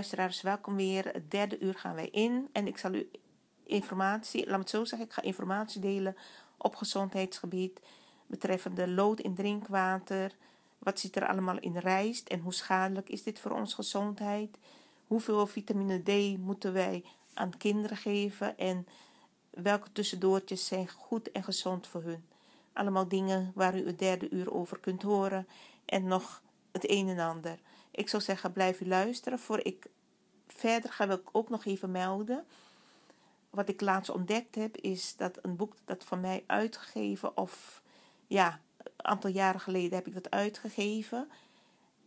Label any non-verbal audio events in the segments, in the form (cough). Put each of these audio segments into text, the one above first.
Luisteraars, welkom weer. Het derde uur gaan wij in. En ik zal u informatie, laat me het zo zeggen, ik ga informatie delen op gezondheidsgebied. Betreffende lood in drinkwater. Wat zit er allemaal in rijst en hoe schadelijk is dit voor onze gezondheid? Hoeveel vitamine D moeten wij aan kinderen geven? En welke tussendoortjes zijn goed en gezond voor hun? Allemaal dingen waar u het derde uur over kunt horen. En nog het een en ander. Ik zou zeggen, blijf luisteren. Voor ik verder ga, wil ik ook nog even melden. Wat ik laatst ontdekt heb, is dat een boek dat van mij uitgegeven, of ja, een aantal jaren geleden heb ik dat uitgegeven.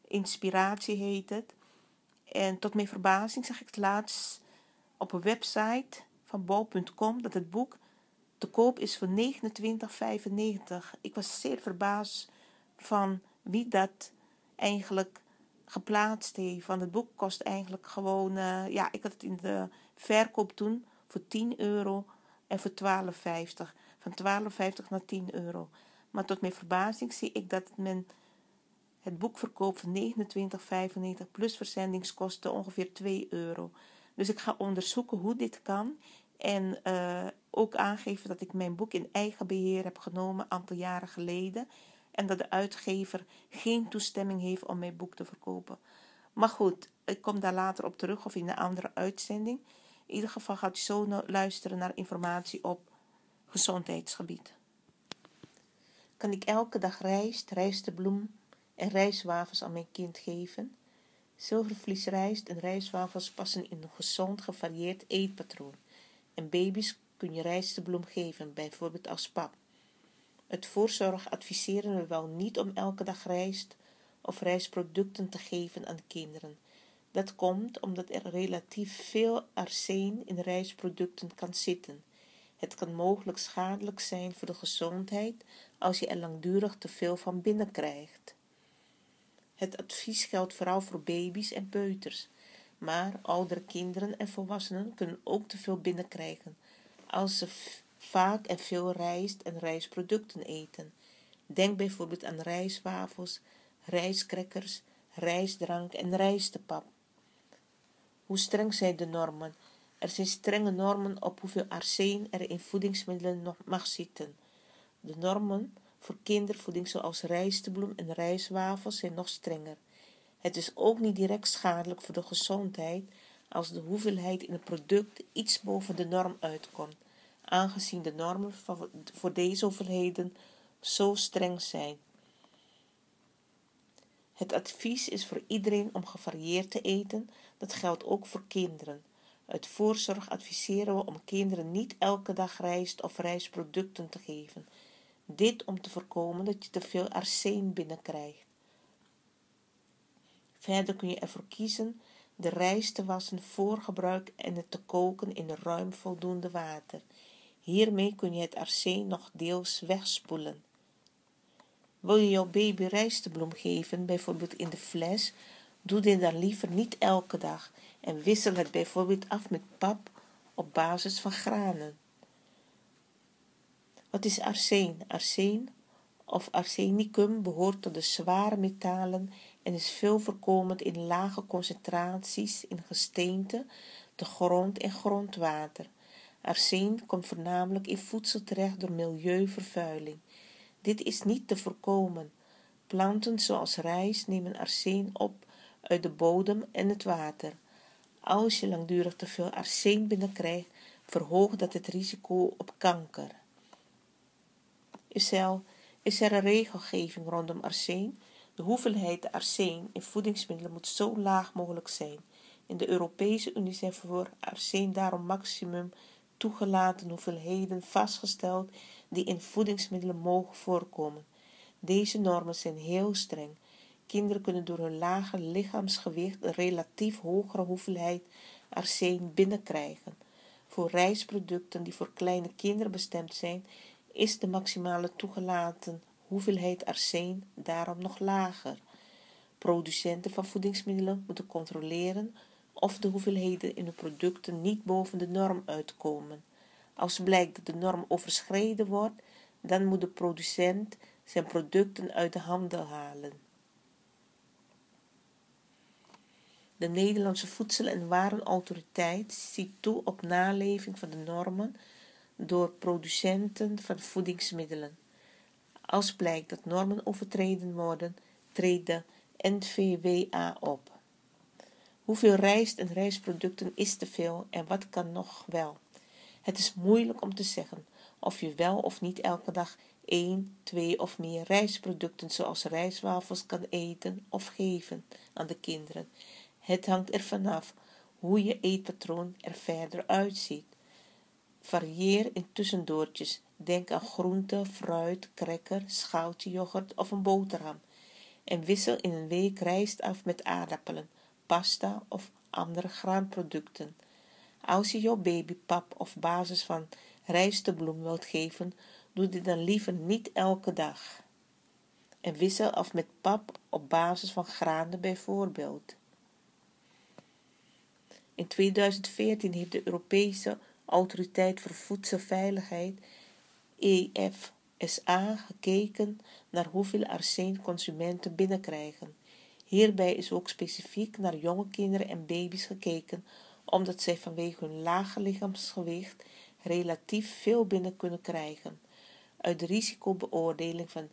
Inspiratie heet het. En tot mijn verbazing zag ik het laatst op een website van bol.com dat het boek te koop is voor 29,95. Ik was zeer verbaasd van wie dat eigenlijk geplaatst heeft. Want het boek kost eigenlijk gewoon, uh, ja, ik had het in de verkoop toen voor 10 euro en voor 12,50. Van 12,50 naar 10 euro. Maar tot mijn verbazing zie ik dat men het boek verkoopt voor 29,95 plus verzendingskosten ongeveer 2 euro. Dus ik ga onderzoeken hoe dit kan. En uh, ook aangeven dat ik mijn boek in eigen beheer heb genomen een aantal jaren geleden en dat de uitgever geen toestemming heeft om mijn boek te verkopen. Maar goed, ik kom daar later op terug of in een andere uitzending. In ieder geval gaat u zo luisteren naar informatie op gezondheidsgebied. Kan ik elke dag rijst, rijstebloem en rijstwafels aan mijn kind geven? Zilvervliesrijst en rijstwafels passen in een gezond, gevarieerd eetpatroon. En baby's kun je rijstebloem geven, bijvoorbeeld als pap. Uit voorzorg adviseren we wel niet om elke dag rijst of rijstproducten te geven aan kinderen. Dat komt omdat er relatief veel arsen in rijstproducten kan zitten. Het kan mogelijk schadelijk zijn voor de gezondheid als je er langdurig te veel van binnenkrijgt. Het advies geldt vooral voor baby's en peuters, maar oudere kinderen en volwassenen kunnen ook te veel binnenkrijgen als ze vaak en veel rijst en rijstproducten eten. Denk bijvoorbeeld aan rijstwafels, rijstkrekkers, rijstdrank en rijstepap. Hoe streng zijn de normen? Er zijn strenge normen op hoeveel arsen er in voedingsmiddelen nog mag zitten. De normen voor kindervoeding zoals rijstebloem en rijstwafels zijn nog strenger. Het is ook niet direct schadelijk voor de gezondheid als de hoeveelheid in het product iets boven de norm uitkomt aangezien de normen voor deze hoeveelheden zo streng zijn. Het advies is voor iedereen om gevarieerd te eten, dat geldt ook voor kinderen. Uit voorzorg adviseren we om kinderen niet elke dag rijst of rijstproducten te geven. Dit om te voorkomen dat je te veel arsen binnenkrijgt. Verder kun je ervoor kiezen de rijst te wassen voor gebruik en het te koken in ruim voldoende water. Hiermee kun je het arsen nog deels wegspoelen. Wil je jouw baby rijstebloem geven, bijvoorbeeld in de fles, doe dit dan liever niet elke dag en wissel het bijvoorbeeld af met pap op basis van granen. Wat is arsen? Arsen of arsenicum behoort tot de zware metalen en is veel voorkomend in lage concentraties in gesteente, de grond en grondwater. Arsen komt voornamelijk in voedsel terecht door milieuvervuiling. Dit is niet te voorkomen. Planten zoals rijst nemen arsen op uit de bodem en het water. Als je langdurig te veel arsen binnenkrijgt, verhoogt dat het risico op kanker. Is er, een regelgeving rondom arsen? De hoeveelheid arsen in voedingsmiddelen moet zo laag mogelijk zijn. In de Europese Unie zijn voor arsen daarom maximum toegelaten hoeveelheden vastgesteld die in voedingsmiddelen mogen voorkomen. Deze normen zijn heel streng. Kinderen kunnen door hun lage lichaamsgewicht een relatief hogere hoeveelheid arsen binnenkrijgen. Voor rijstproducten die voor kleine kinderen bestemd zijn, is de maximale toegelaten hoeveelheid arsen daarom nog lager. Producenten van voedingsmiddelen moeten controleren of de hoeveelheden in de producten niet boven de norm uitkomen. Als blijkt dat de norm overschreden wordt, dan moet de producent zijn producten uit de handel halen. De Nederlandse Voedsel- en Warenautoriteit ziet toe op naleving van de normen door producenten van voedingsmiddelen. Als blijkt dat normen overtreden worden, treedt de NVWA op. Hoeveel rijst en rijstproducten is te veel en wat kan nog wel? Het is moeilijk om te zeggen of je wel of niet elke dag één, twee of meer rijstproducten zoals rijstwafels kan eten of geven aan de kinderen. Het hangt er vanaf hoe je eetpatroon er verder uitziet. Varieer in tussendoortjes. Denk aan groente, fruit, cracker, schaaltje yoghurt of een boterham. En wissel in een week rijst af met aardappelen, pasta of andere graanproducten. Als je jouw baby pap of basis van rijstebloem wilt geven, doe dit dan liever niet elke dag. En wissel af met pap op basis van granen bijvoorbeeld. In 2014 heeft de Europese Autoriteit voor Voedselveiligheid EFSA gekeken naar hoeveel arsen consumenten binnenkrijgen. Hierbij is ook specifiek naar jonge kinderen en baby's gekeken, omdat zij vanwege hun lage lichaamsgewicht relatief veel binnen kunnen krijgen. Uit de risicobeoordeling van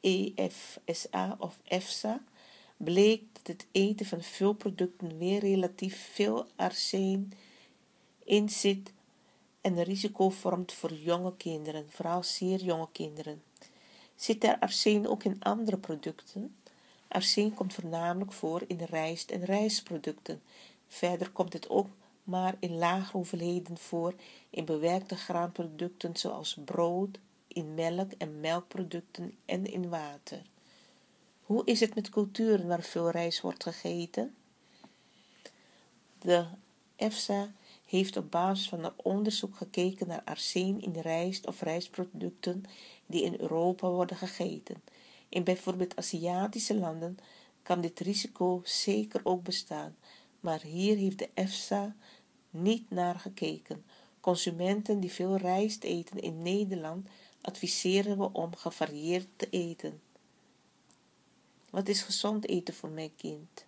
EFSA of EFSA bleek dat het eten van veel producten weer relatief veel arsen in zit en een risico vormt voor jonge kinderen, vooral zeer jonge kinderen. Zit er arsen ook in andere producten? Arsen komt voornamelijk voor in rijst en rijstproducten. Verder komt het ook maar in lage hoeveelheden voor in bewerkte graanproducten zoals brood, in melk en melkproducten en in water. Hoe is het met culturen waar veel rijst wordt gegeten? De EFSA heeft op basis van een onderzoek gekeken naar arsen in rijst of rijstproducten die in Europa worden gegeten. In bijvoorbeeld Aziatische landen kan dit risico zeker ook bestaan, maar hier heeft de EFSA niet naar gekeken. Consumenten die veel rijst eten in Nederland adviseren we om gevarieerd te eten. Wat is gezond eten voor mijn kind?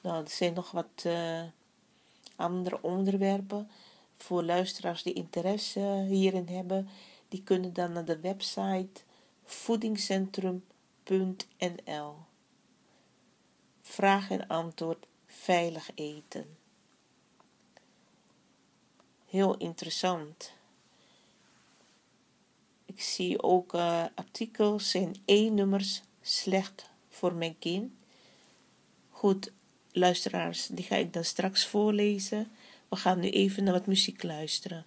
Nou, er zijn nog wat uh, andere onderwerpen voor luisteraars die interesse hierin hebben. Die kunnen dan naar de website voedingscentrum.nl. Vraag en antwoord veilig eten. Heel interessant. Ik zie ook uh, artikels en e-nummers slecht voor mijn kind. Goed, luisteraars, die ga ik dan straks voorlezen. We gaan nu even naar wat muziek luisteren.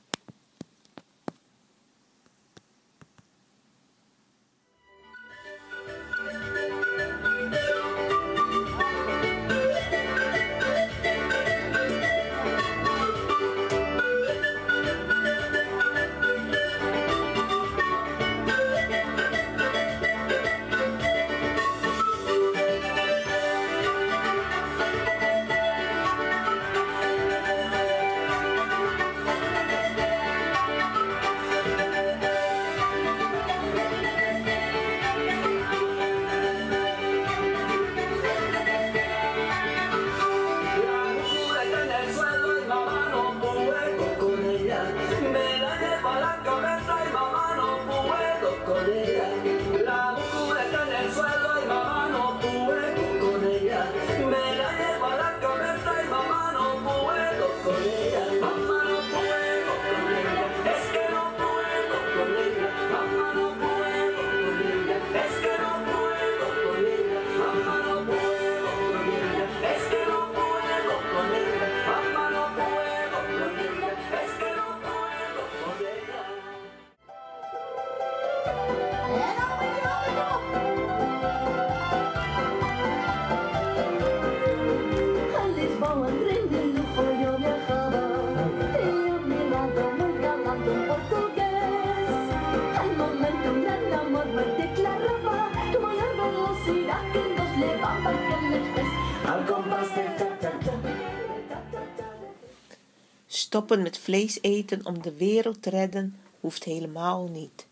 Stoppen met vlees eten om de wereld te redden hoeft helemaal niet.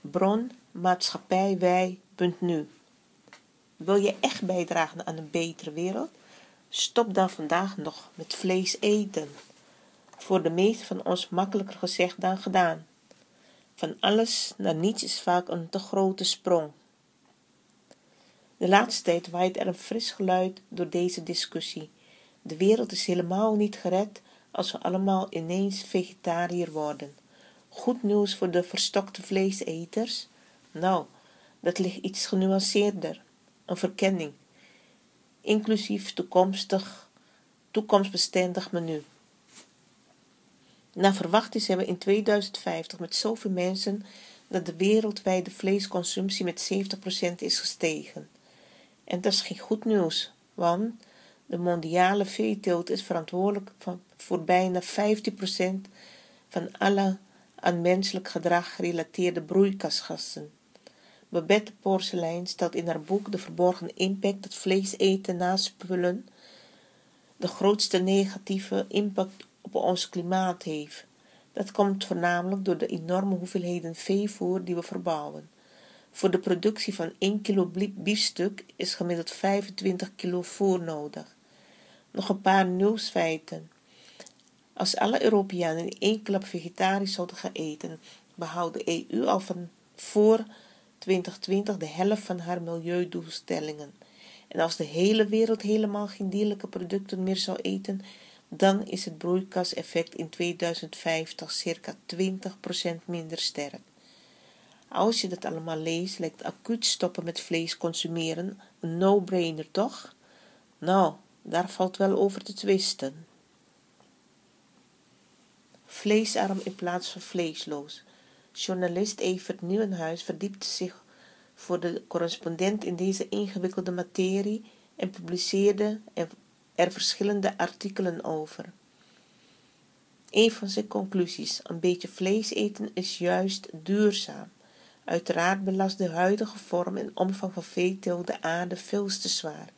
Bron maatschappij wij.nu Wil je echt bijdragen aan een betere wereld? Stop dan vandaag nog met vlees eten. Voor de meesten van ons makkelijker gezegd dan gedaan. Van alles naar niets is vaak een te grote sprong. De laatste tijd waait er een fris geluid door deze discussie. De wereld is helemaal niet gered als we allemaal ineens vegetariër worden. Goed nieuws voor de verstokte vleeseters? Nou, dat ligt iets genuanceerder. Een verkenning. Inclusief toekomstig, toekomstbestendig menu. Naar verwachting zijn we in 2050 met zoveel mensen dat de wereldwijde vleesconsumptie met 70% is gestegen. En dat is geen goed nieuws, want de mondiale veeteelt is verantwoordelijk voor bijna 15% van alle aan menselijk gedrag gerelateerde broeikasgassen. Babette Porselein stelt in haar boek De verborgen impact dat vlees eten na spullen de grootste negatieve impact op ons klimaat heeft. Dat komt voornamelijk door de enorme hoeveelheden veevoer die we verbouwen. Voor de productie van 1 kilo biefstuk is gemiddeld 25 kilo voer nodig. Nog een paar nieuwsfeiten. Als alle Europeanen in één klap vegetarisch zouden gaan eten, behoudt de EU al van voor 2020 de helft van haar milieudoelstellingen. En als de hele wereld helemaal geen dierlijke producten meer zou eten, dan is het broeikaseffect in 2050 circa 20% minder sterk. Als je dat allemaal leest, lijkt acuut stoppen met vlees consumeren een no-brainer, toch? Nou, daar valt wel over te twisten. Vleesarm in plaats van vleesloos. Journalist Evert Nieuwenhuis verdiepte zich voor de correspondent in deze ingewikkelde materie en publiceerde er verschillende artikelen over. Een van zijn conclusies: een beetje vlees eten is juist duurzaam. Uiteraard belast de huidige vorm en omvang van veeteelt de aarde veel te zwaar,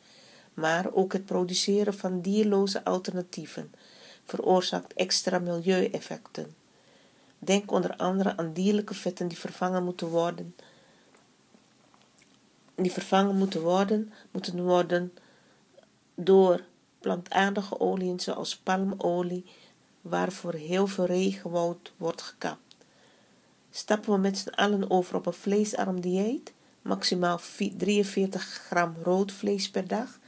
maar ook het produceren van dierloze alternatieven veroorzaakt extra milieueffecten. Denk onder andere aan dierlijke vetten die vervangen moeten worden, die vervangen moeten worden, moeten worden door plantaardige oliën zoals palmolie, waarvoor heel veel regenwoud wordt gekapt. Stappen we met z'n allen over op een vleesarm dieet, maximaal 43 gram rood vlees per dag,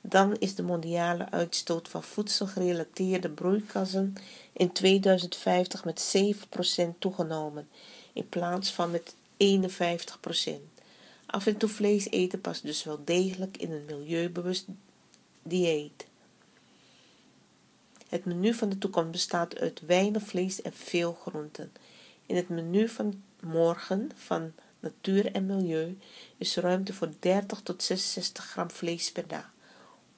dan is de mondiale uitstoot van voedselgerelateerde broeikassen in 2050 met 7% toegenomen, in plaats van met 51%. Af en toe vlees eten past dus wel degelijk in een milieubewust dieet. Het menu van de toekomst bestaat uit weinig vlees en veel groenten. In het menu van morgen van natuur en milieu is ruimte voor 30 tot 66 gram vlees per dag.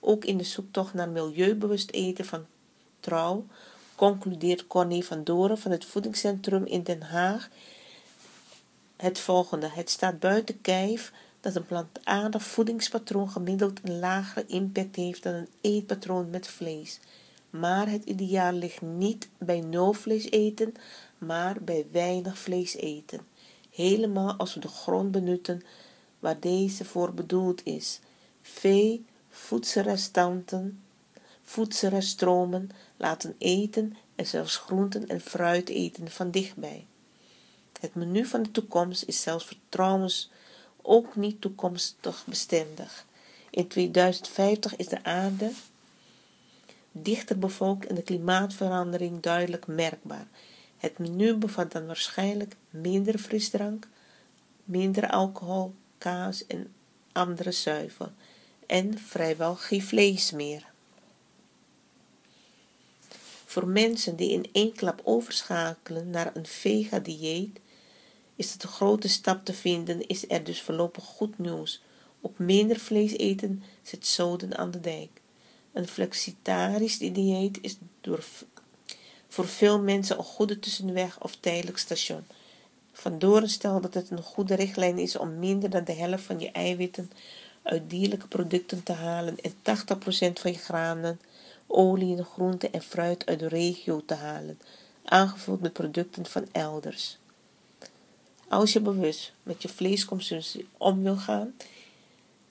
Ook in de zoektocht naar milieubewust eten van trouw concludeert Corné van Doren van het voedingscentrum in Den Haag het volgende. Het staat buiten kijf dat een plantaardig voedingspatroon gemiddeld een lagere impact heeft dan een eetpatroon met vlees. Maar het ideaal ligt niet bij nul vlees eten, maar bij weinig vlees eten. Helemaal als we de grond benutten waar deze voor bedoeld is. Vee, voedselrestanten, voedselreststromen laten eten en zelfs groenten en fruit eten van dichtbij. Het menu van de toekomst is zelfs trouwens ook niet toekomstig bestendig. In 2050 is de aarde dichter bevolkt en de klimaatverandering duidelijk merkbaar. Het menu bevat dan waarschijnlijk minder frisdrank, minder alcohol, kaas en andere zuivel en vrijwel geen vlees meer. Voor mensen die in één klap overschakelen naar een vega-dieet is het een grote stap te vinden, is er dus voorlopig goed nieuws. Op minder vlees eten zit zoden aan de dijk. Een flexitarisch dieet is door, voor veel mensen een goede tussenweg of tijdelijk station. Van stelt dat het een goede richtlijn is om minder dan de helft van je eiwitten uit dierlijke producten te halen en 80% van je granen, olie, groenten en fruit uit de regio te halen, aangevuld met producten van elders. Als je bewust met je vleesconsumptie om wil gaan,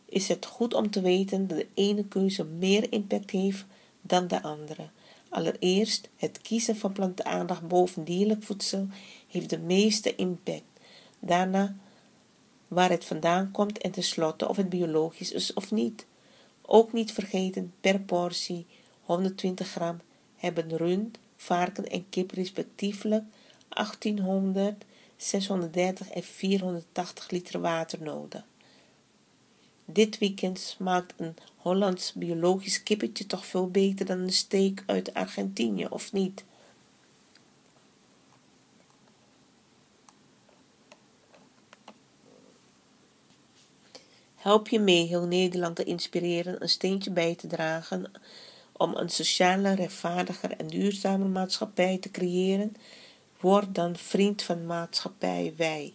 is het goed om te weten dat de ene keuze meer impact heeft dan de andere. Allereerst, het kiezen van plantaardig boven dierlijk voedsel heeft de meeste impact. Daarna, waar het vandaan komt en tenslotte of het biologisch is of niet. Ook niet vergeten, per portie 120 gram hebben rund, varken en kip respectievelijk 1800, 630 en 480 liter water nodig. Dit weekend smaakt een Hollands biologisch kippetje toch veel beter dan een steak uit Argentinië, of niet? Help je mee heel Nederland te inspireren een steentje bij te dragen om een sociale, rechtvaardiger en duurzame maatschappij te creëren? Word dan vriend van maatschappij Wij.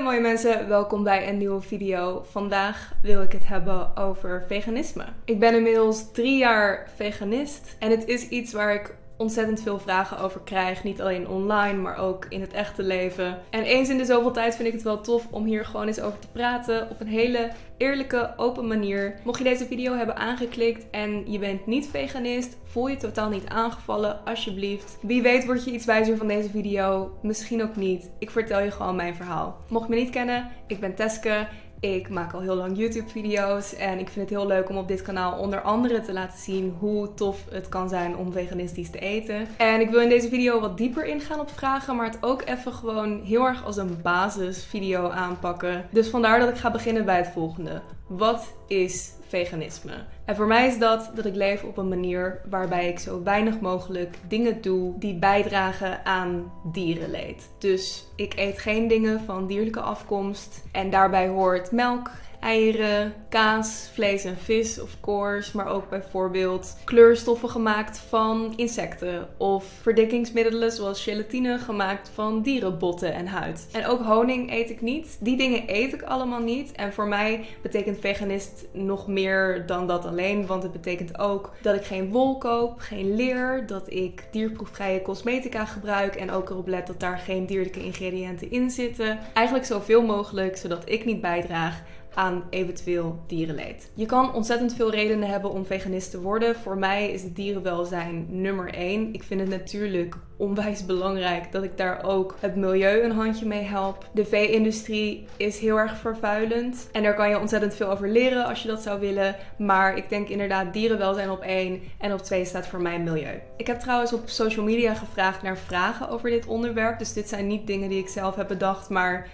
Hey mooie mensen, welkom bij een nieuwe video. Vandaag wil ik het hebben over veganisme. Ik ben inmiddels drie jaar veganist en het is iets waar ik ontzettend veel vragen over krijg. Niet alleen online, maar ook in het echte leven. En eens in de zoveel tijd vind ik het wel tof om hier gewoon eens over te praten. Op een hele eerlijke, open manier. Mocht je deze video hebben aangeklikt en je bent niet veganist, voel je totaal niet aangevallen, alsjeblieft. Wie weet word je iets wijzer van deze video, misschien ook niet. Ik vertel je gewoon mijn verhaal. Mocht je me niet kennen, ik ben Teske. Ik maak al heel lang YouTube-video's en ik vind het heel leuk om op dit kanaal onder andere te laten zien hoe tof het kan zijn om veganistisch te eten. En ik wil in deze video wat dieper ingaan op vragen, maar het ook even gewoon heel erg als een basisvideo aanpakken. Dus vandaar dat ik ga beginnen bij het volgende. Wat is veganisme? En voor mij is dat dat ik leef op een manier waarbij ik zo weinig mogelijk dingen doe die bijdragen aan dierenleed. Dus ik eet geen dingen van dierlijke afkomst en daarbij hoort melk, eieren, kaas, vlees en vis, of course. Maar ook bijvoorbeeld kleurstoffen gemaakt van insecten. Of verdikkingsmiddelen zoals gelatine gemaakt van dierenbotten en huid. En ook honing eet ik niet. Die dingen eet ik allemaal niet. En voor mij betekent veganist nog meer dan dat alleen. Want het betekent ook dat ik geen wol koop, geen leer. Dat ik dierproefvrije cosmetica gebruik. En ook erop let dat daar geen dierlijke ingrediënten in zitten. Eigenlijk zoveel mogelijk zodat ik niet bijdraag aan eventueel dierenleed. Je kan ontzettend veel redenen hebben om veganist te worden. Voor mij is het dierenwelzijn nummer één. Ik vind het natuurlijk onwijs belangrijk dat ik daar ook het milieu een handje mee help. De vee-industrie is heel erg vervuilend en daar kan je ontzettend veel over leren als je dat zou willen. Maar ik denk inderdaad dierenwelzijn op één en op twee staat voor mij milieu. Ik heb trouwens op social media gevraagd naar vragen over dit onderwerp. Dus dit zijn niet dingen die ik zelf heb bedacht, maar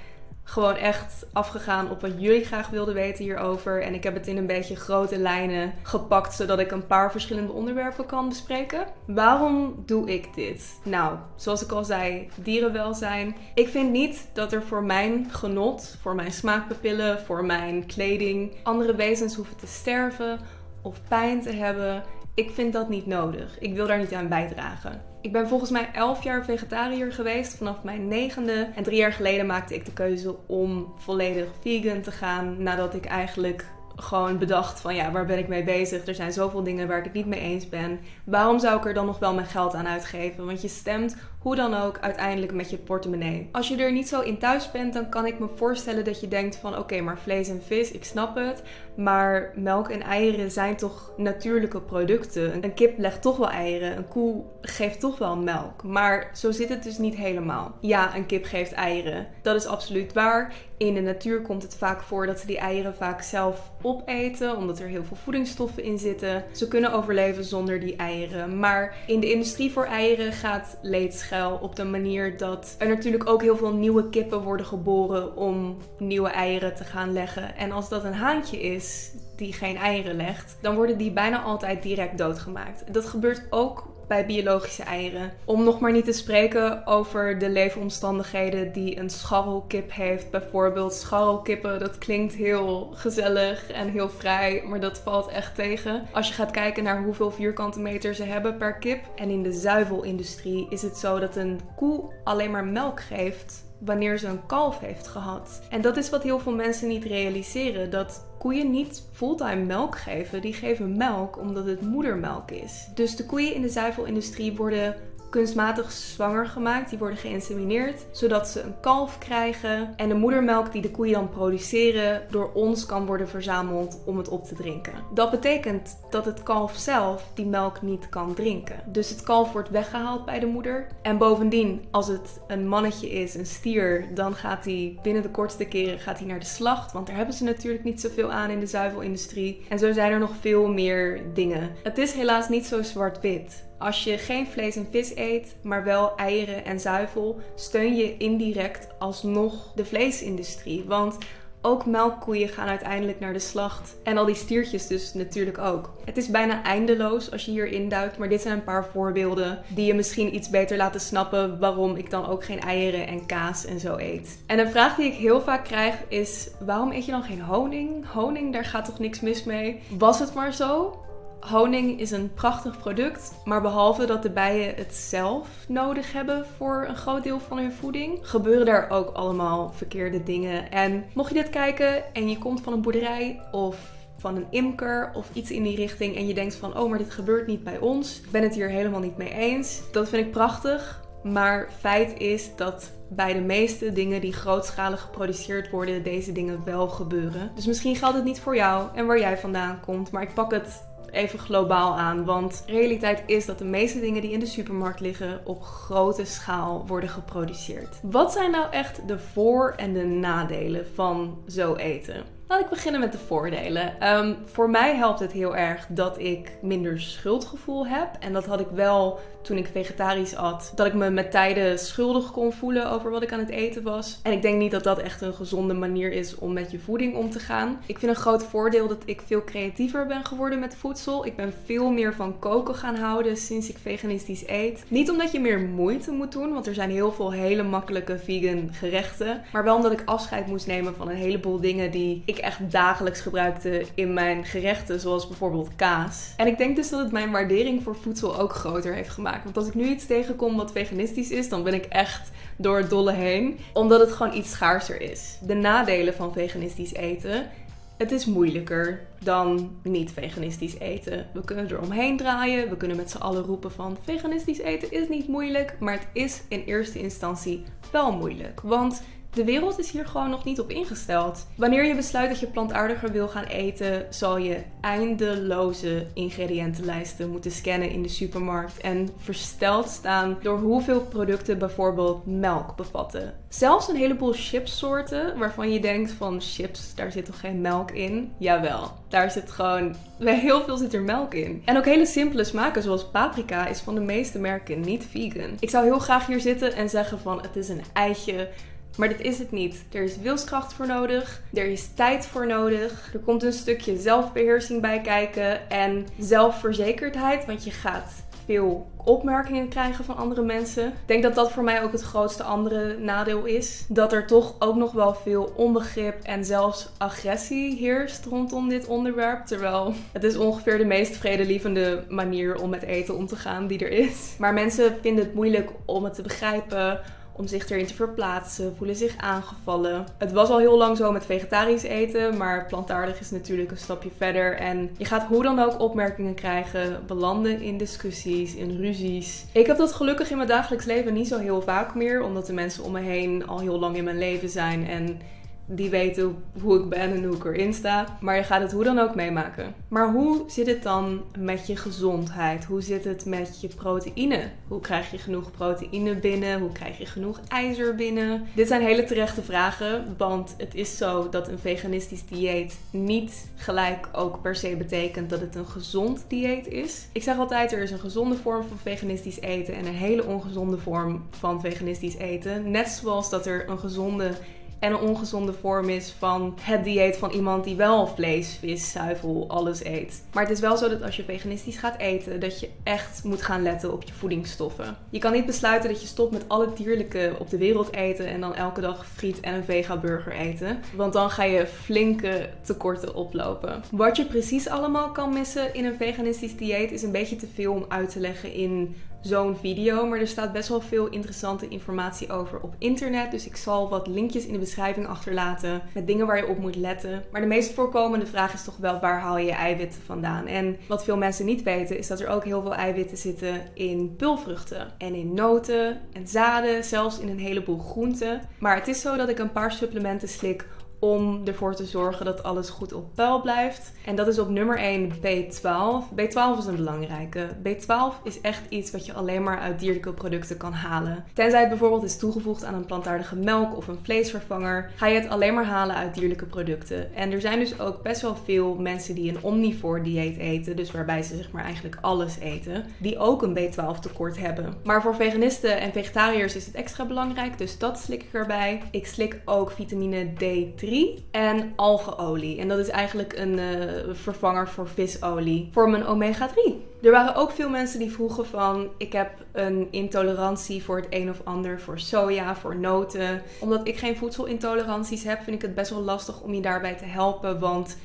gewoon echt afgegaan op wat jullie graag wilden weten hierover. En ik heb het in een beetje grote lijnen gepakt, zodat ik een paar verschillende onderwerpen kan bespreken. Waarom doe ik dit? Nou, zoals ik al zei, dierenwelzijn. Ik vind niet dat er voor mijn genot, voor mijn smaakpapillen, voor mijn kleding, andere wezens hoeven te sterven of pijn te hebben. Ik vind dat niet nodig. Ik wil daar niet aan bijdragen. Ik ben volgens mij 11 jaar vegetariër geweest vanaf mijn negende. En drie jaar geleden maakte ik de keuze om volledig vegan te gaan. Nadat ik eigenlijk gewoon bedacht van ja, waar ben ik mee bezig? Er zijn zoveel dingen waar ik het niet mee eens ben. Waarom zou ik er dan nog wel mijn geld aan uitgeven? Want je stemt hoe dan ook uiteindelijk met je portemonnee. Als je er niet zo in thuis bent, dan kan ik me voorstellen dat je denkt van oké, maar vlees en vis, ik snap het. Maar melk en eieren zijn toch natuurlijke producten. Een kip legt toch wel eieren, een koe geeft toch wel melk. Maar zo zit het dus niet helemaal. Ja, een kip geeft eieren. Dat is absoluut waar. In de natuur komt het vaak voor dat ze die eieren vaak zelf opeten, omdat er heel veel voedingsstoffen in zitten. Ze kunnen overleven zonder die eieren. Maar in de industrie voor eieren gaat leed op de manier dat er natuurlijk ook heel veel nieuwe kippen worden geboren om nieuwe eieren te gaan leggen. En als dat een haantje is die geen eieren legt, dan worden die bijna altijd direct doodgemaakt. Dat gebeurt ook bij biologische eieren. Om nog maar niet te spreken over de leefomstandigheden die een scharrelkip heeft. Bijvoorbeeld scharrelkippen, dat klinkt heel gezellig en heel vrij, maar dat valt echt tegen. Als je gaat kijken naar hoeveel vierkante meter ze hebben per kip. En in de zuivelindustrie is het zo dat een koe alleen maar melk geeft wanneer ze een kalf heeft gehad. En dat is wat heel veel mensen niet realiseren. Dat koeien niet fulltime melk geven. Die geven melk omdat het moedermelk is. Dus de koeien in de zuivelindustrie worden kunstmatig zwanger gemaakt. Die worden geïnsemineerd, zodat ze een kalf krijgen. En de moedermelk die de koeien dan produceren, door ons kan worden verzameld om het op te drinken. Dat betekent dat het kalf zelf die melk niet kan drinken. Dus het kalf wordt weggehaald bij de moeder. En bovendien, als het een mannetje is, een stier, dan gaat hij binnen de kortste keren gaat hij naar de slacht. Want daar hebben ze natuurlijk niet zoveel aan in de zuivelindustrie. En zo zijn er nog veel meer dingen. Het is helaas niet zo zwart-wit. Als je geen vlees en vis eet, maar wel eieren en zuivel, steun je indirect alsnog de vleesindustrie. Want ook melkkoeien gaan uiteindelijk naar de slacht. En al die stiertjes dus natuurlijk ook. Het is bijna eindeloos als je hier induikt, maar dit zijn een paar voorbeelden die je misschien iets beter laten snappen waarom ik dan ook geen eieren en kaas en zo eet. En een vraag die ik heel vaak krijg is: waarom eet je dan geen honing? Honing, daar gaat toch niks mis mee? Was het maar zo? Honing is een prachtig product, maar behalve dat de bijen het zelf nodig hebben voor een groot deel van hun voeding, gebeuren daar ook allemaal verkeerde dingen. En mocht je dit kijken en je komt van een boerderij of van een imker of iets in die richting en je denkt van oh maar dit gebeurt niet bij ons, ik ben het hier helemaal niet mee eens. Dat vind ik prachtig, maar feit is dat bij de meeste dingen die grootschalig geproduceerd worden, deze dingen wel gebeuren. Dus misschien geldt het niet voor jou en waar jij vandaan komt, maar ik pak het even globaal aan. Want realiteit is dat de meeste dingen die in de supermarkt liggen op grote schaal worden geproduceerd. Wat zijn nou echt de voor- en de nadelen van zo eten? Laat ik beginnen met de voordelen. Ehm, voor mij helpt het heel erg dat ik minder schuldgevoel heb. En dat had ik wel toen ik vegetarisch at. Dat ik me met tijden schuldig kon voelen over wat ik aan het eten was. En ik denk niet dat dat echt een gezonde manier is om met je voeding om te gaan. Ik vind een groot voordeel dat ik veel creatiever ben geworden met voedsel. Ik ben veel meer van koken gaan houden sinds ik veganistisch eet. Niet omdat je meer moeite moet doen, want er zijn heel veel hele makkelijke vegan gerechten. Maar wel omdat ik afscheid moest nemen van een heleboel dingen die ik echt dagelijks gebruikte in mijn gerechten, zoals bijvoorbeeld kaas. En ik denk dus dat het mijn waardering voor voedsel ook groter heeft gemaakt. Want als ik nu iets tegenkom wat veganistisch is, dan ben ik echt door het dolle heen. Omdat het gewoon iets schaarser is. De nadelen van veganistisch eten. Het is moeilijker dan niet veganistisch eten. We kunnen er omheen draaien. We kunnen met z'n allen roepen van veganistisch eten is niet moeilijk. Maar het is in eerste instantie wel moeilijk. Want de wereld is hier gewoon nog niet op ingesteld. Wanneer je besluit dat je plantaardiger wil gaan eten, zal je eindeloze ingrediëntenlijsten moeten scannen in de supermarkt en versteld staan door hoeveel producten bijvoorbeeld melk bevatten. Zelfs een heleboel chipsoorten waarvan je denkt van chips, daar zit toch geen melk in? Jawel, daar zit gewoon bij (laughs) heel veel zit er melk in. En ook hele simpele smaken zoals paprika is van de meeste merken niet vegan. Ik zou heel graag hier zitten en zeggen van het is een eitje maar dit is het niet. Er is wilskracht voor nodig. Er is tijd voor nodig. Er komt een stukje zelfbeheersing bij kijken. En zelfverzekerdheid. Want je gaat veel opmerkingen krijgen van andere mensen. Ik denk dat dat voor mij ook het grootste andere nadeel is. Dat er toch ook nog wel veel onbegrip en zelfs agressie heerst rondom dit onderwerp. Terwijl het is ongeveer de meest vredelievende manier om met eten om te gaan die er is. Maar mensen vinden het moeilijk om het te begrijpen om zich erin te verplaatsen, voelen zich aangevallen. Het was al heel lang zo met vegetarisch eten, maar plantaardig is natuurlijk een stapje verder. En je gaat hoe dan ook opmerkingen krijgen, belanden in discussies, in ruzies. Ik heb dat gelukkig in mijn dagelijks leven niet zo heel vaak meer, omdat de mensen om me heen al heel lang in mijn leven zijn en die weten hoe ik ben en hoe ik erin sta. Maar je gaat het hoe dan ook meemaken. Maar hoe zit het dan met je gezondheid? Hoe zit het met je proteïne? Hoe krijg je genoeg proteïne binnen? Hoe krijg je genoeg ijzer binnen? Dit zijn hele terechte vragen, want het is zo dat een veganistisch dieet niet gelijk ook per se betekent dat het een gezond dieet is. Ik zeg altijd, er is een gezonde vorm van veganistisch eten en een hele ongezonde vorm van veganistisch eten. Net zoals dat er een gezonde en een ongezonde vorm is van het dieet van iemand die wel vlees, vis, zuivel, alles eet. Maar het is wel zo dat als je veganistisch gaat eten, dat je echt moet gaan letten op je voedingsstoffen. Je kan niet besluiten dat je stopt met alle dierlijke op de wereld eten en dan elke dag friet en een vega-burger eten. Want dan ga je flinke tekorten oplopen. Wat je precies allemaal kan missen in een veganistisch dieet is een beetje te veel om uit te leggen in zo'n video. Maar er staat best wel veel interessante informatie over op internet. Dus ik zal wat linkjes in de beschrijving achterlaten met dingen waar je op moet letten. Maar de meest voorkomende vraag is toch wel waar haal je je eiwitten vandaan? En wat veel mensen niet weten is dat er ook heel veel eiwitten zitten in pulvruchten en in noten en zaden, zelfs in een heleboel groenten. Maar het is zo dat ik een paar supplementen slik om ervoor te zorgen dat alles goed op peil blijft. En dat is op nummer 1 B12. B12 is een belangrijke. B12 is echt iets wat je alleen maar uit dierlijke producten kan halen. Tenzij het bijvoorbeeld is toegevoegd aan een plantaardige melk of een vleesvervanger, ga je het alleen maar halen uit dierlijke producten. En er zijn dus ook best wel veel mensen die een omnivore dieet eten, dus waarbij ze zeg maar eigenlijk alles eten, die ook een B12 tekort hebben. Maar voor veganisten en vegetariërs is het extra belangrijk, dus dat slik ik erbij. Ik slik ook vitamine D3 en algeolie. En dat is eigenlijk een uh, vervanger voor visolie voor mijn omega 3. Er waren ook veel mensen die vroegen van ik heb een intolerantie voor het een of ander, voor soja, voor noten. Omdat ik geen voedselintoleranties heb, vind ik het best wel lastig om je daarbij te helpen, want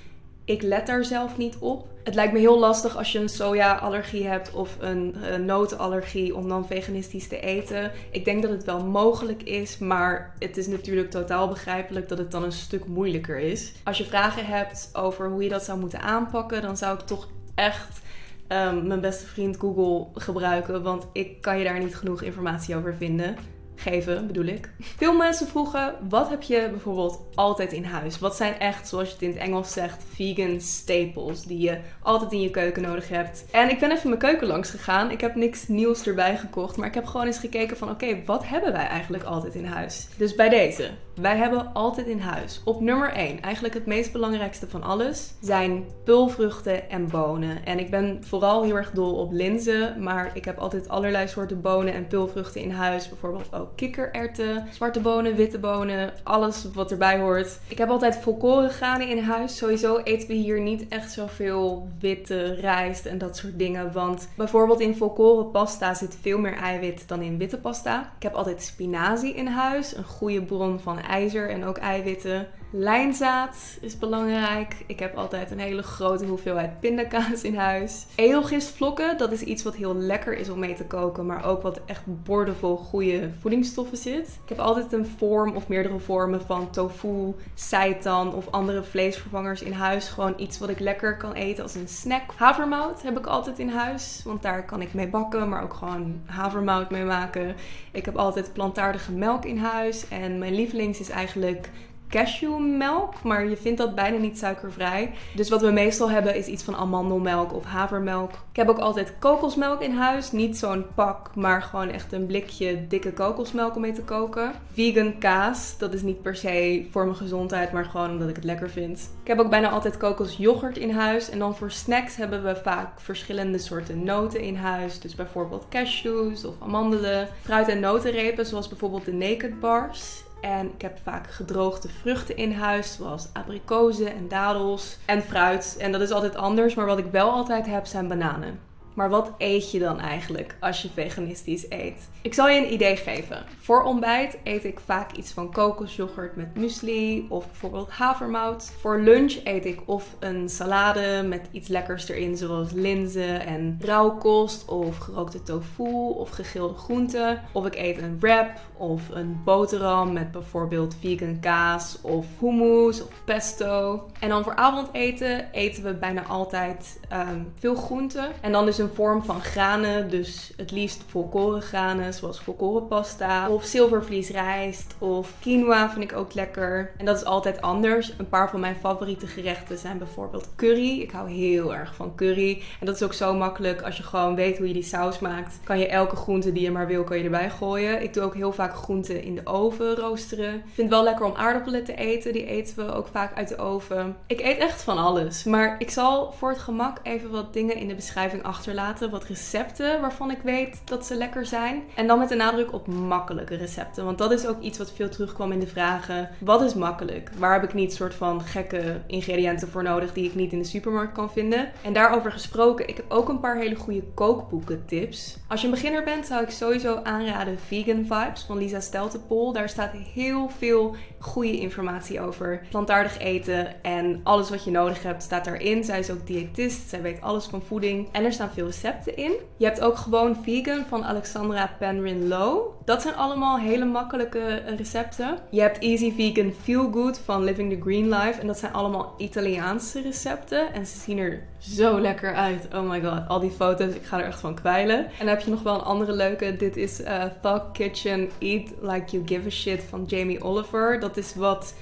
Ik let daar zelf niet op. Het lijkt me heel lastig als je een soja-allergie hebt of een, een notenallergie om dan veganistisch te eten. Ik denk dat het wel mogelijk is, maar het is natuurlijk totaal begrijpelijk dat het dan een stuk moeilijker is. Als je vragen hebt over hoe je dat zou moeten aanpakken, dan zou ik toch echt ehm, mijn beste vriend Google gebruiken, want ik kan je daar niet genoeg informatie over vinden geven, bedoel ik. Veel mensen vroegen: wat heb je bijvoorbeeld altijd in huis? Wat zijn echt, zoals je het in het Engels zegt, vegan staples die je altijd in je keuken nodig hebt? En ik ben even mijn keuken langs gegaan. Ik heb niks nieuws erbij gekocht, maar ik heb gewoon eens gekeken van: oké, wat hebben wij eigenlijk altijd in huis? Dus bij deze, wij hebben altijd in huis op nummer 1, eigenlijk het meest belangrijkste van alles, zijn pulvruchten en bonen. En ik ben vooral heel erg dol op linzen, maar ik heb altijd allerlei soorten bonen en pulvruchten in huis. Bijvoorbeeld ook kikkererwten, zwarte bonen, witte bonen, alles wat erbij hoort. Ik heb altijd volkoren granen in huis. Sowieso eten we hier niet echt zoveel witte rijst en dat soort dingen. Want bijvoorbeeld in volkoren pasta zit veel meer eiwit dan in witte pasta. Ik heb altijd spinazie in huis, een goede bron van ijzer en ook eiwitten. Lijnzaad is belangrijk. Ik heb altijd een hele grote hoeveelheid pindakaas in huis. Edelgistvlokken, dat is iets wat heel lekker is om mee te koken, maar ook wat echt boordevol goede voedingsstoffen zit. Ik heb altijd een vorm of meerdere vormen van tofu, seitan of andere vleesvervangers in huis. Gewoon iets wat ik lekker kan eten als een snack. Havermout heb ik altijd in huis, want daar kan ik mee bakken, maar ook gewoon havermout mee maken. Ik heb altijd plantaardige melk in huis en mijn lievelings is eigenlijk cashewmelk, maar je vindt dat bijna niet suikervrij. Dus wat we meestal hebben is iets van amandelmelk of havermelk. Ik heb ook altijd kokosmelk in huis. Niet zo'n pak, maar gewoon echt een blikje dikke kokosmelk om mee te koken. Vegan kaas, dat is niet per se voor mijn gezondheid, maar gewoon omdat ik het lekker vind. Ik heb ook bijna altijd kokosyoghurt in huis. En dan voor snacks hebben we vaak verschillende soorten noten in huis. Dus bijvoorbeeld cashews of amandelen. Fruit- en notenrepen, zoals bijvoorbeeld de naked bars. En ik heb vaak gedroogde vruchten in huis, zoals abrikozen en dadels en fruit. En dat is altijd anders, maar wat ik wel altijd heb zijn bananen. Maar wat eet je dan eigenlijk als je veganistisch eet? Ik zal je een idee geven. Voor ontbijt eet ik vaak iets van kokosjoghurt met muesli of bijvoorbeeld havermout. Voor lunch eet ik of een salade met iets lekkers erin, zoals linzen en rauwkost of gerookte tofu of gegilde groenten. Of ik eet een wrap of een boterham met bijvoorbeeld vegan kaas of hummus of pesto. En dan voor avondeten eten we bijna altijd um, veel groenten. En dan dus een vorm van granen, dus het liefst volkoren granen, zoals volkorenpasta of zilvervliesrijst of quinoa vind ik ook lekker. En dat is altijd anders. Een paar van mijn favoriete gerechten zijn bijvoorbeeld curry. Ik hou heel erg van curry. En dat is ook zo makkelijk als je gewoon weet hoe je die saus maakt. Kan je elke groente die je maar wil, kan je erbij gooien. Ik doe ook heel vaak groenten in de oven roosteren. Ik vind het wel lekker om aardappelen te eten. Die eten we ook vaak uit de oven. Ik eet echt van alles. Maar ik zal voor het gemak even wat dingen in de beschrijving achterlaten. Wat recepten waarvan ik weet dat ze lekker zijn. En dan met een nadruk op makkelijke recepten. Want dat is ook iets wat veel terugkwam in de vragen. Wat is makkelijk? Waar heb ik niet soort van gekke ingrediënten voor nodig die ik niet in de supermarkt kan vinden? En daarover gesproken, ik heb ook een paar hele goede kookboeken tips. Als je een beginner bent, zou ik sowieso aanraden Vegan Vibes van Lisa Steltepol. Daar staat heel veel goede informatie over plantaardig eten en alles wat je nodig hebt staat daarin. Zij is ook diëtist, zij weet alles van voeding en er staan veel recepten in. Je hebt ook gewoon Vegan van Alexandra Penrin Low. Dat zijn allemaal hele makkelijke recepten. Je hebt Easy Vegan Feel Good van Living the Green Life en dat zijn allemaal Italiaanse recepten en ze zien er zo lekker uit. Oh my god, al die foto's, ik ga er echt van kwijlen. En dan heb je nog wel een andere leuke. Dit is uh, Thug Kitchen Eat Like You Give a Shit van Jamie Oliver. Dat is wat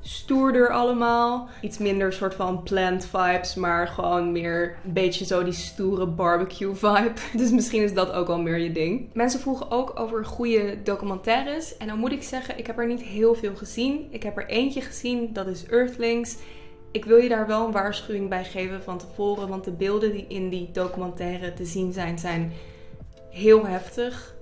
stoerder allemaal. Iets minder soort van plant vibes, maar gewoon meer een beetje zo die stoere barbecue vibe. (laughs) Dus misschien is dat ook wel meer je ding. Mensen vroegen ook over goede documentaires. En dan moet ik zeggen, ik heb er niet heel veel gezien. Ik heb er eentje gezien, dat is Earthlings. Ik wil je daar wel een waarschuwing bij geven van tevoren, want de beelden die in die documentaire te zien zijn, zijn heel heftig.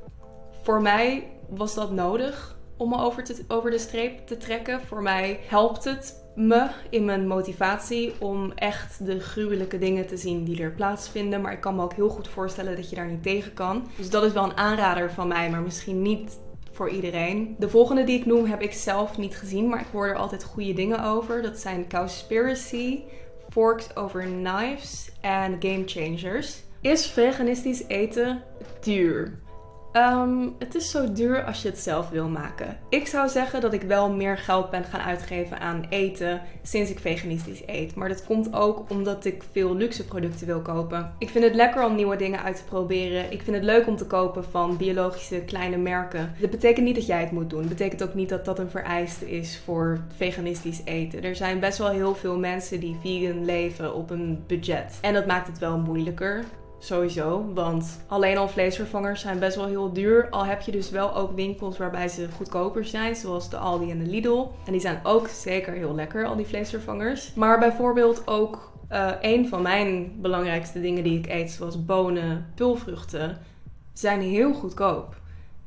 Voor mij was dat nodig om me over, over de streep te trekken. Voor mij helpt het me in mijn motivatie om echt de gruwelijke dingen te zien die er plaatsvinden. Maar ik kan me ook heel goed voorstellen dat je daar niet tegen kan. Dus dat is wel een aanrader van mij, maar misschien niet voor iedereen. De volgende die ik noem heb ik zelf niet gezien, maar ik hoor er altijd goede dingen over. Dat zijn Cowspiracy Forks Over Knives en Game Changers. Is veganistisch eten duur? Ehm, het is zo duur als je het zelf wil maken. Ik zou zeggen dat ik wel meer geld ben gaan uitgeven aan eten sinds ik veganistisch eet. Maar dat komt ook omdat ik veel luxe producten wil kopen. Ik vind het lekker om nieuwe dingen uit te proberen. Ik vind het leuk om te kopen van biologische kleine merken. Dat betekent niet dat jij het moet doen. Dat betekent ook niet dat dat een vereiste is voor veganistisch eten. Er zijn best wel heel veel mensen die vegan leven op een budget. En dat maakt het wel moeilijker. Sowieso, want alleen al vleesvervangers zijn best wel heel duur. Al heb je dus wel ook winkels waarbij ze goedkoper zijn, zoals de Aldi en de Lidl. En die zijn ook zeker heel lekker, al die vleesvervangers. Maar bijvoorbeeld ook uh, een van mijn belangrijkste dingen die ik eet, zoals bonen, pulvruchten, zijn heel goedkoop.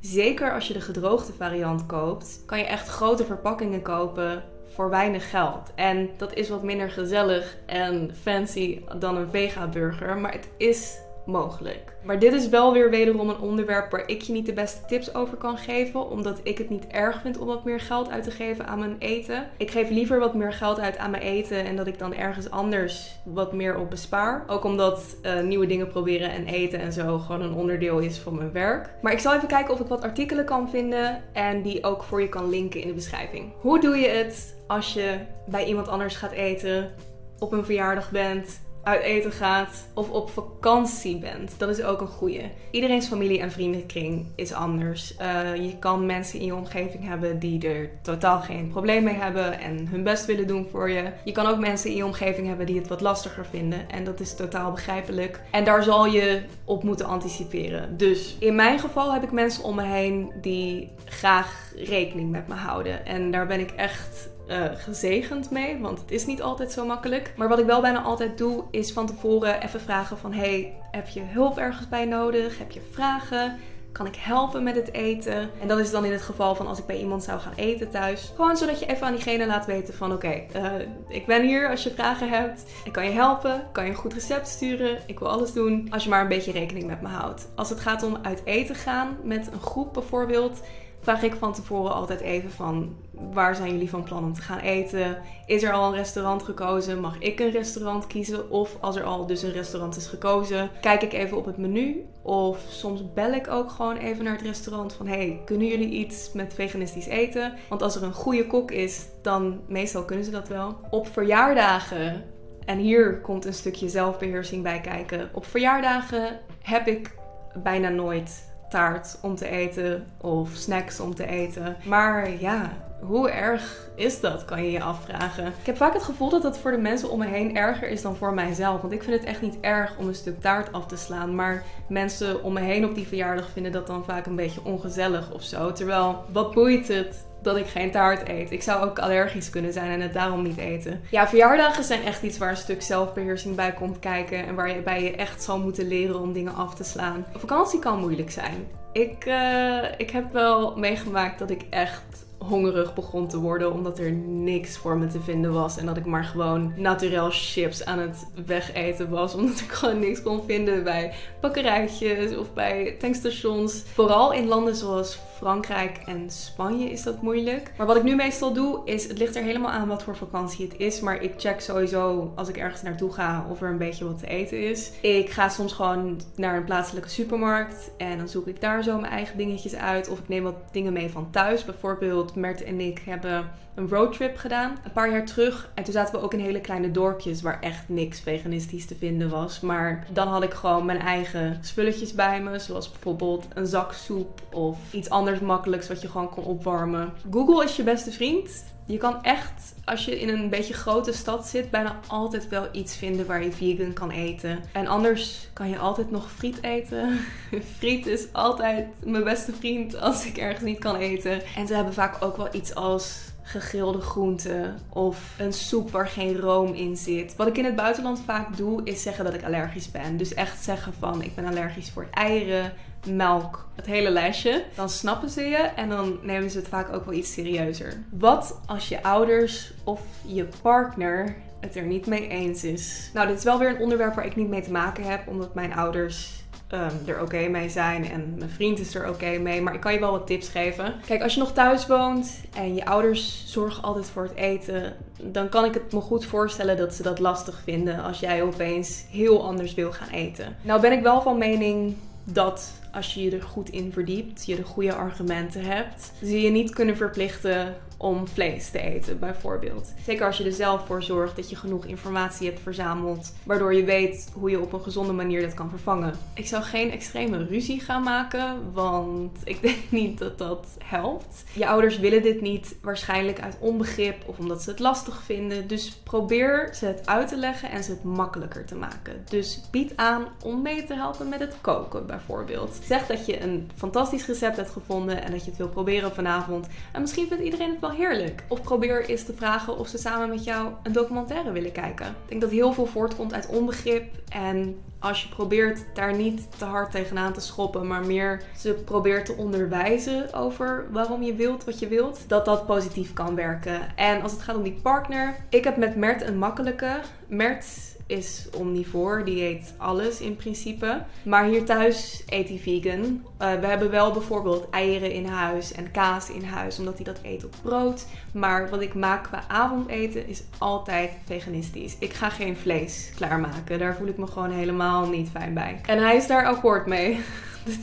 Zeker als je de gedroogde variant koopt, kan je echt grote verpakkingen kopen voor weinig geld. En dat is wat minder gezellig en fancy dan een vega-burger, maar het is mogelijk. Maar dit is wel weer wederom een onderwerp waar ik je niet de beste tips over kan geven, omdat ik het niet erg vind om wat meer geld uit te geven aan mijn eten. Ik geef liever wat meer geld uit aan mijn eten en dat ik dan ergens anders wat meer op bespaar. Ook omdat uh, nieuwe dingen proberen en eten en zo gewoon een onderdeel is van mijn werk. Maar ik zal even kijken of ik wat artikelen kan vinden en die ook voor je kan linken in de beschrijving. Hoe doe je het als je bij iemand anders gaat eten, op een verjaardag bent uit eten gaat of op vakantie bent. Dat is ook een goede. Iedereen's familie en vriendenkring is anders. Uh, je kan mensen in je omgeving hebben die er totaal geen probleem mee hebben en hun best willen doen voor je. Je kan ook mensen in je omgeving hebben die het wat lastiger vinden en dat is totaal begrijpelijk. En daar zal je op moeten anticiperen. Dus in mijn geval heb ik mensen om me heen die graag rekening met me houden. En daar ben ik echt uh, gezegend mee, want het is niet altijd zo makkelijk. Maar wat ik wel bijna altijd doe, is van tevoren even vragen van... Hey, heb je hulp ergens bij nodig? Heb je vragen? Kan ik helpen met het eten? En dat is dan in het geval van als ik bij iemand zou gaan eten thuis. Gewoon zodat je even aan diegene laat weten van oké, eh, ik ben hier als je vragen hebt. Ik kan je helpen, kan je een goed recept sturen. Ik wil alles doen als je maar een beetje rekening met me houdt. Als het gaat om uit eten gaan met een groep bijvoorbeeld vraag ik van tevoren altijd even van waar zijn jullie van plan om te gaan eten? Is er al een restaurant gekozen? Mag ik een restaurant kiezen? Of als er al dus een restaurant is gekozen, kijk ik even op het menu. Of soms bel ik ook gewoon even naar het restaurant van hey, kunnen jullie iets met veganistisch eten? Want als er een goede kok is, dan meestal kunnen ze dat wel. Op verjaardagen en hier komt een stukje zelfbeheersing bij kijken. Op verjaardagen heb ik bijna nooit taart om te eten of snacks om te eten. Maar ja, hoe erg is dat, kan je je afvragen. Ik heb vaak het gevoel dat dat voor de mensen om me heen erger is dan voor mijzelf. Want ik vind het echt niet erg om een stuk taart af te slaan. Maar mensen om me heen op die verjaardag vinden dat dan vaak een beetje ongezellig of zo. Terwijl, wat boeit het dat ik geen taart eet. Ik zou ook allergisch kunnen zijn en het daarom niet eten. Ja, verjaardagen zijn echt iets waar een stuk zelfbeheersing bij komt kijken. En waar je echt zal moeten leren om dingen af te slaan. Vakantie kan moeilijk zijn. Ik, uh, ik heb wel meegemaakt dat ik echt hongerig begon te worden omdat er niks voor me te vinden was en dat ik maar gewoon naturel chips aan het wegeten was (laughs) omdat ik gewoon niks kon vinden bij bakkerijtjes of bij tankstations. Vooral in landen zoals Frankrijk en Spanje is dat moeilijk. Maar wat ik nu meestal doe is, het ligt er helemaal aan wat voor vakantie het is, maar ik check sowieso als ik ergens naartoe ga of er een beetje wat te eten is. Ik ga soms gewoon naar een plaatselijke supermarkt en dan zoek ik daar zo mijn eigen dingetjes uit of ik neem wat dingen mee van thuis. Bijvoorbeeld Mert en ik hebben een roadtrip gedaan een paar jaar terug. En toen zaten we ook in hele kleine dorpjes waar echt niks veganistisch te vinden was. Maar dan had ik gewoon mijn eigen spulletjes bij me. Zoals bijvoorbeeld een zak soep of iets anders makkelijks wat je gewoon kon opwarmen. Google is je beste vriend. Je kan echt, als je in een beetje grote stad zit, bijna altijd wel iets vinden waar je vegan kan eten. En anders kan je altijd nog friet eten. (laughs) friet is altijd mijn beste vriend als ik ergens niet kan eten. En ze hebben vaak ook wel iets als gegrilde groenten of een soep waar geen room in zit. Wat ik in het buitenland vaak doe is zeggen dat ik allergisch ben. Dus echt zeggen van ik ben allergisch voor eieren, melk, het hele lijstje. Dan snappen ze je en dan nemen ze het vaak ook wel iets serieuzer. Wat als je ouders of je partner het er niet mee eens is? Nou, dit is wel weer een onderwerp waar ik niet mee te maken heb, omdat mijn ouders ehm, er oké mee zijn en mijn vriend is er oké mee. Maar ik kan je wel wat tips geven. Kijk, als je nog thuis woont en je ouders zorgen altijd voor het eten, dan kan ik het me goed voorstellen dat ze dat lastig vinden als jij opeens heel anders wil gaan eten. Nou ben ik wel van mening dat als je je er goed in verdiept, je de goede argumenten hebt, ze je niet kunnen verplichten om vlees te eten, bijvoorbeeld. Zeker als je er zelf voor zorgt dat je genoeg informatie hebt verzameld, waardoor je weet hoe je op een gezonde manier dat kan vervangen. Ik zou geen extreme ruzie gaan maken, want (laughs) ik denk niet dat dat helpt. Je ouders willen dit niet, waarschijnlijk uit onbegrip of omdat ze het lastig vinden. Dus probeer ze het uit te leggen en ze het makkelijker te maken. Dus bied aan om mee te helpen met het koken, bijvoorbeeld. Zeg dat je een fantastisch recept hebt gevonden en dat je het wil proberen vanavond. En misschien vindt iedereen het wel heerlijk. Of probeer eens te vragen of ze samen met jou een documentaire willen kijken. Ik denk dat heel veel voortkomt uit onbegrip. En als je probeert daar niet te hard tegenaan te schoppen, maar meer ze probeert te onderwijzen over waarom je wilt wat je wilt, dat dat positief kan werken. En als het gaat om die partner, ik heb met Mert een makkelijke. Mert is omnivoor. Die eet alles in principe. Maar hier thuis eet hij vegan. Uh, we hebben wel bijvoorbeeld eieren in huis en kaas in huis, omdat hij dat eet op brood. Maar wat ik maak qua avondeten is altijd veganistisch. Ik ga geen vlees klaarmaken. Daar voel ik me gewoon helemaal niet fijn bij. En hij is daar akkoord mee. (laughs)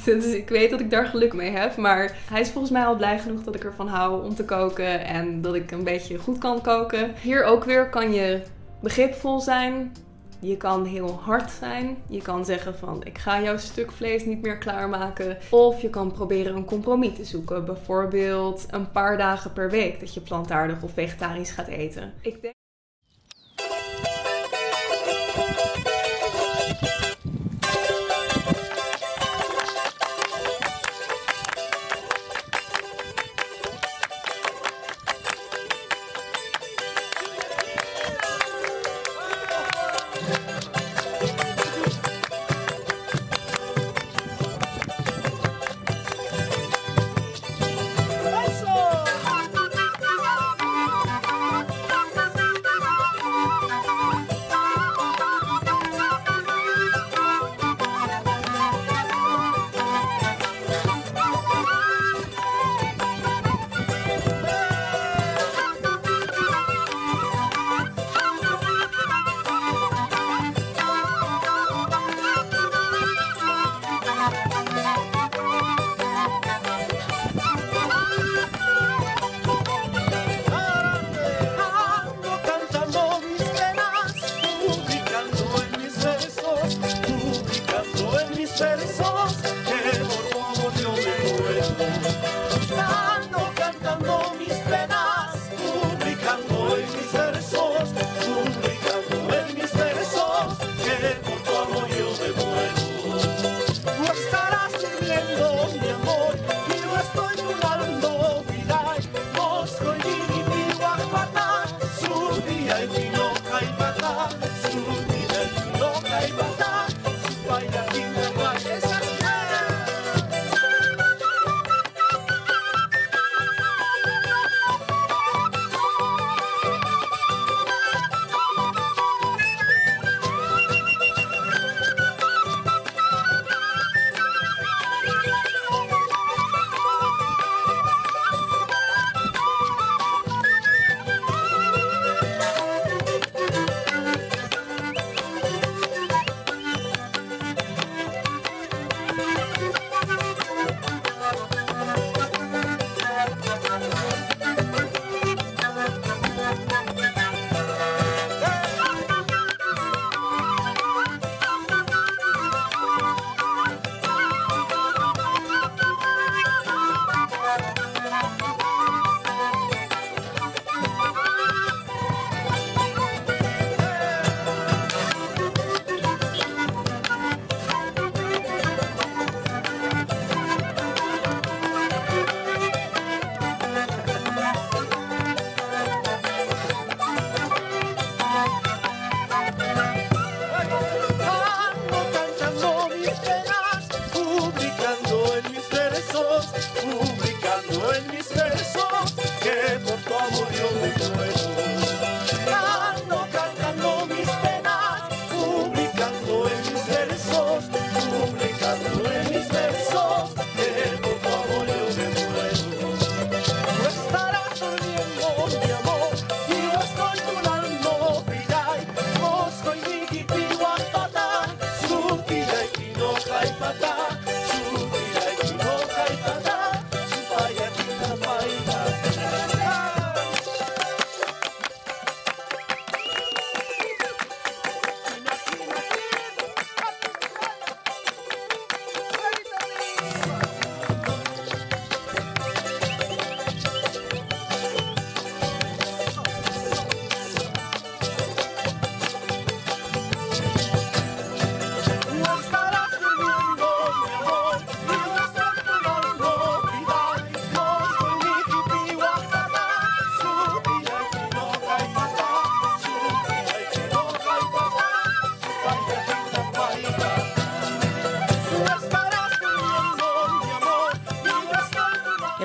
Dus ik weet dat ik daar geluk mee heb. Maar hij is volgens mij al blij genoeg dat ik ervan hou om te koken. En dat ik een beetje goed kan koken. Hier ook weer kan je begripvol zijn. Je kan heel hard zijn. Je kan zeggen van ik ga jouw stuk vlees niet meer klaarmaken. Of je kan proberen een compromis te zoeken. Bijvoorbeeld een paar dagen per week dat je plantaardig of vegetarisch gaat eten. Ik denk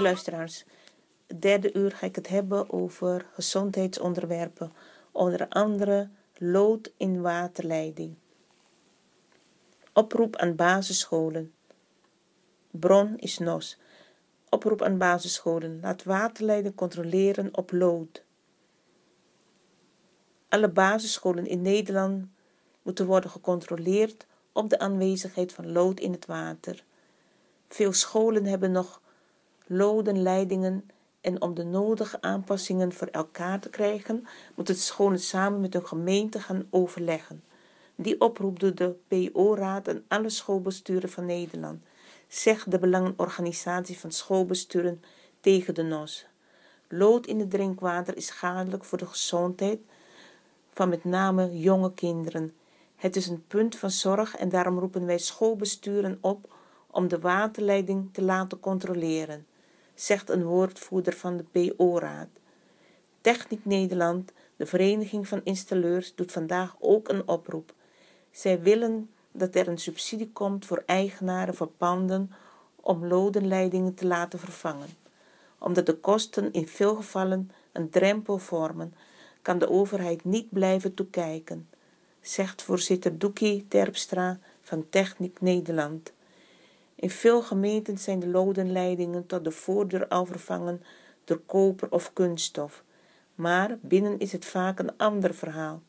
Luisteraars, het derde uur ga ik het hebben over gezondheidsonderwerpen, onder andere lood in waterleiding. Oproep aan basisscholen. Bron is NOS. Oproep aan basisscholen. Laat waterleiding controleren op lood. Alle basisscholen in Nederland moeten worden gecontroleerd op de aanwezigheid van lood in het water. Veel scholen hebben nog lodenleidingen en om de nodige aanpassingen voor elkaar te krijgen, moeten scholen samen met hun gemeente gaan overleggen. Die oproep doet de PO-raad en alle schoolbesturen van Nederland, zegt de Belangenorganisatie van Schoolbesturen tegen de NOS. Lood in het drinkwater is schadelijk voor de gezondheid van met name jonge kinderen. Het is een punt van zorg en daarom roepen wij schoolbesturen op om de waterleiding te laten controleren, zegt een woordvoerder van de PO-raad. Techniek Nederland, de Vereniging van Installeurs, doet vandaag ook een oproep. Zij willen dat er een subsidie komt voor eigenaren van panden om lodenleidingen te laten vervangen. Omdat de kosten in veel gevallen een drempel vormen, kan de overheid niet blijven toekijken, zegt voorzitter Doekie Terpstra van Techniek Nederland. In veel gemeenten zijn de lodenleidingen tot de voordeur al vervangen door koper of kunststof. Maar binnen is het vaak een ander verhaal.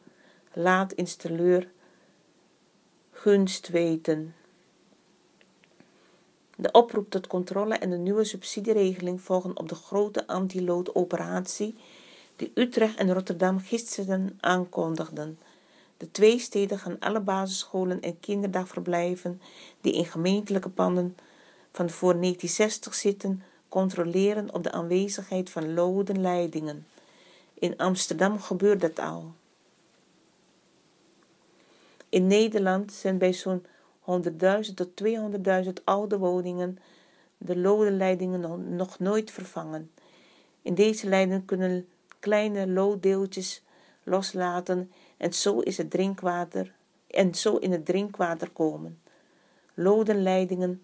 Laat installeur gunst weten. De oproep tot controle en de nieuwe subsidieregeling volgen op de grote anti-loodoperatie die Utrecht en Rotterdam gisteren aankondigden. De twee steden gaan alle basisscholen en kinderdagverblijven die in gemeentelijke panden van voor 1960 zitten, controleren op de aanwezigheid van lodenleidingen. In Amsterdam gebeurt dat al. In Nederland zijn bij zo'n 100.000 tot 200.000 oude woningen de lodenleidingen nog nooit vervangen. In deze leidingen kunnen kleine looddeeltjes loslaten en zo is het drinkwater en zo in het drinkwater komen. Lodenleidingen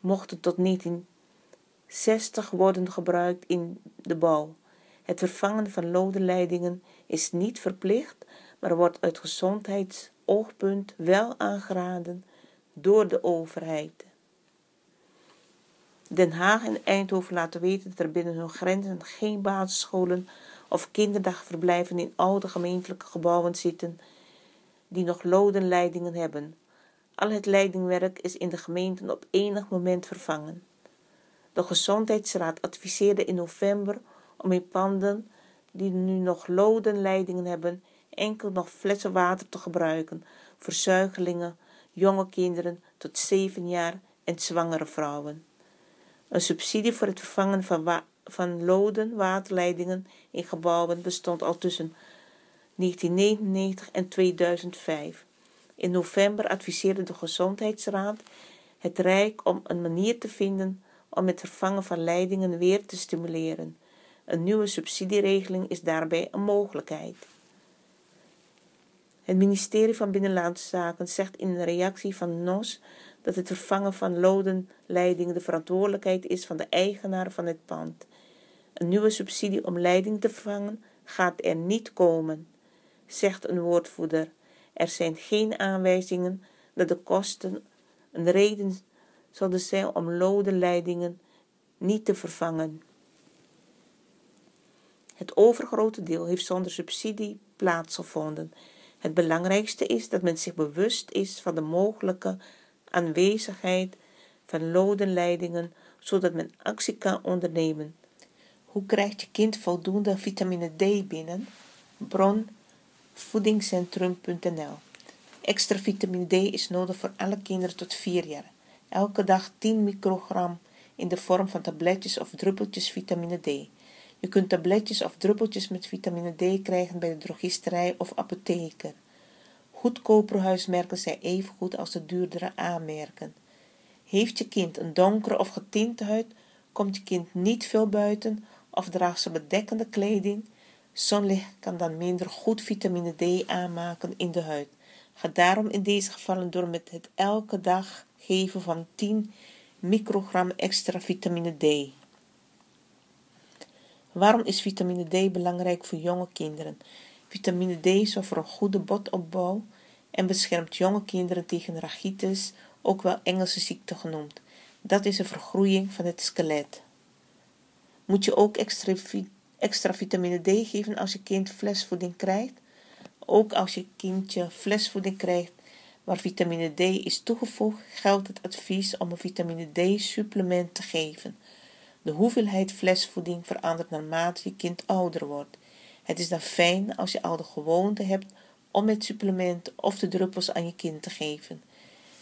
mochten tot 1960 worden gebruikt in de bouw. Het vervangen van lodenleidingen is niet verplicht, maar wordt uit gezondheidsoogpunt wel aangeraden door de overheid. Den Haag en Eindhoven laten weten dat er binnen hun grenzen geen basisscholen of kinderdagverblijven in oude gemeentelijke gebouwen zitten die nog lodenleidingen hebben. Al het leidingwerk is in de gemeenten op enig moment vervangen. De Gezondheidsraad adviseerde in november om in panden die nu nog lodenleidingen hebben enkel nog flessen water te gebruiken voor zuigelingen, jonge kinderen tot 7 jaar en zwangere vrouwen. Een subsidie voor het vervangen van van loden waterleidingen in gebouwen bestond al tussen 1999 en 2005. In november adviseerde de Gezondheidsraad het Rijk om een manier te vinden om het vervangen van leidingen weer te stimuleren. Een nieuwe subsidieregeling is daarbij een mogelijkheid. Het ministerie van Binnenlandse Zaken zegt in een reactie van NOS dat het vervangen van lodenleidingen de verantwoordelijkheid is van de eigenaar van het pand. Een nieuwe subsidie om leiding te vervangen gaat er niet komen, zegt een woordvoerder. Er zijn geen aanwijzingen dat de kosten een reden zouden zijn om lodenleidingen niet te vervangen. Het overgrote deel heeft zonder subsidie plaatsgevonden. Het belangrijkste is dat men zich bewust is van de mogelijke aanwezigheid van lodenleidingen, zodat men actie kan ondernemen. Hoe krijgt je kind voldoende vitamine D binnen? Bron voedingscentrum.nl Extra vitamine D is nodig voor alle kinderen tot 4 jaar. Elke dag 10 microgram in de vorm van tabletjes of druppeltjes vitamine D. Je kunt tabletjes of druppeltjes met vitamine D krijgen bij de drogisterij of apotheker. Goedkopere huismerken zijn even goed als de duurdere aanmerken. Heeft je kind een donkere of getinte huid, komt je kind niet veel buiten of draagt ze bedekkende kleding. Zonlicht kan dan minder goed vitamine D aanmaken in de huid. Ga daarom in deze gevallen door met het elke dag geven van 10 microgram extra vitamine D. Waarom is vitamine D belangrijk voor jonge kinderen? Vitamine D zorgt voor een goede botopbouw en beschermt jonge kinderen tegen rachitis, ook wel Engelse ziekte genoemd. Dat is een vergroeiing van het skelet. Moet je ook extra, vitamine D geven als je kind flesvoeding krijgt? Ook als je kindje flesvoeding krijgt waar vitamine D is toegevoegd, geldt het advies om een vitamine D-supplement te geven. De hoeveelheid flesvoeding verandert naarmate je kind ouder wordt. Het is dan fijn als je al de gewoonte hebt om het supplement of de druppels aan je kind te geven.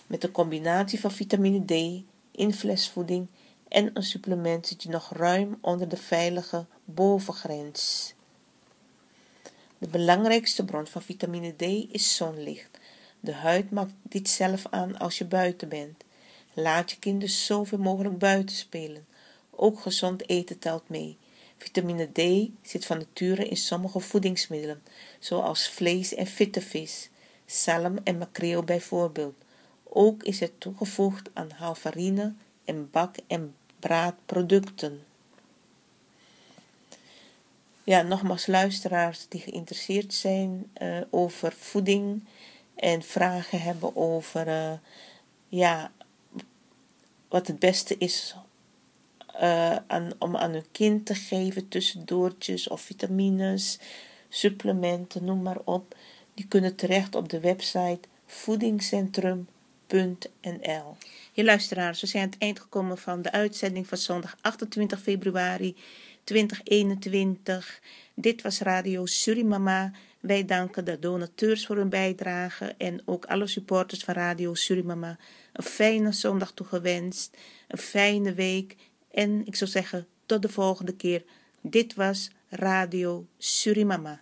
Met de combinatie van vitamine D in flesvoeding en een supplement zit je nog ruim onder de veilige bovengrens. De belangrijkste bron van vitamine D is zonlicht. De huid maakt dit zelf aan als je buiten bent. Laat je kind dus zoveel mogelijk buiten spelen. Ook gezond eten telt mee. Vitamine D zit van nature in sommige voedingsmiddelen, zoals vlees en fitte vis, zalm en makreel bijvoorbeeld. Ook is het toegevoegd aan halvarine en bak- en braadproducten. Ja, nogmaals luisteraars die geïnteresseerd zijn uh, over voeding en vragen hebben over uh, ja, wat het beste is aan, om aan hun kind te geven, tussendoortjes of vitamines, supplementen, noem maar op. Die kunnen terecht op de website voedingscentrum.nl. Je luisteraars, we zijn aan het eind gekomen van de uitzending van zondag 28 februari 2021. Dit was Radio Surimama. Wij danken de donateurs voor hun bijdrage en ook alle supporters van Radio Surimama. Een fijne zondag toegewenst, een fijne week en ik zou zeggen tot de volgende keer. Dit was Radio Surimama.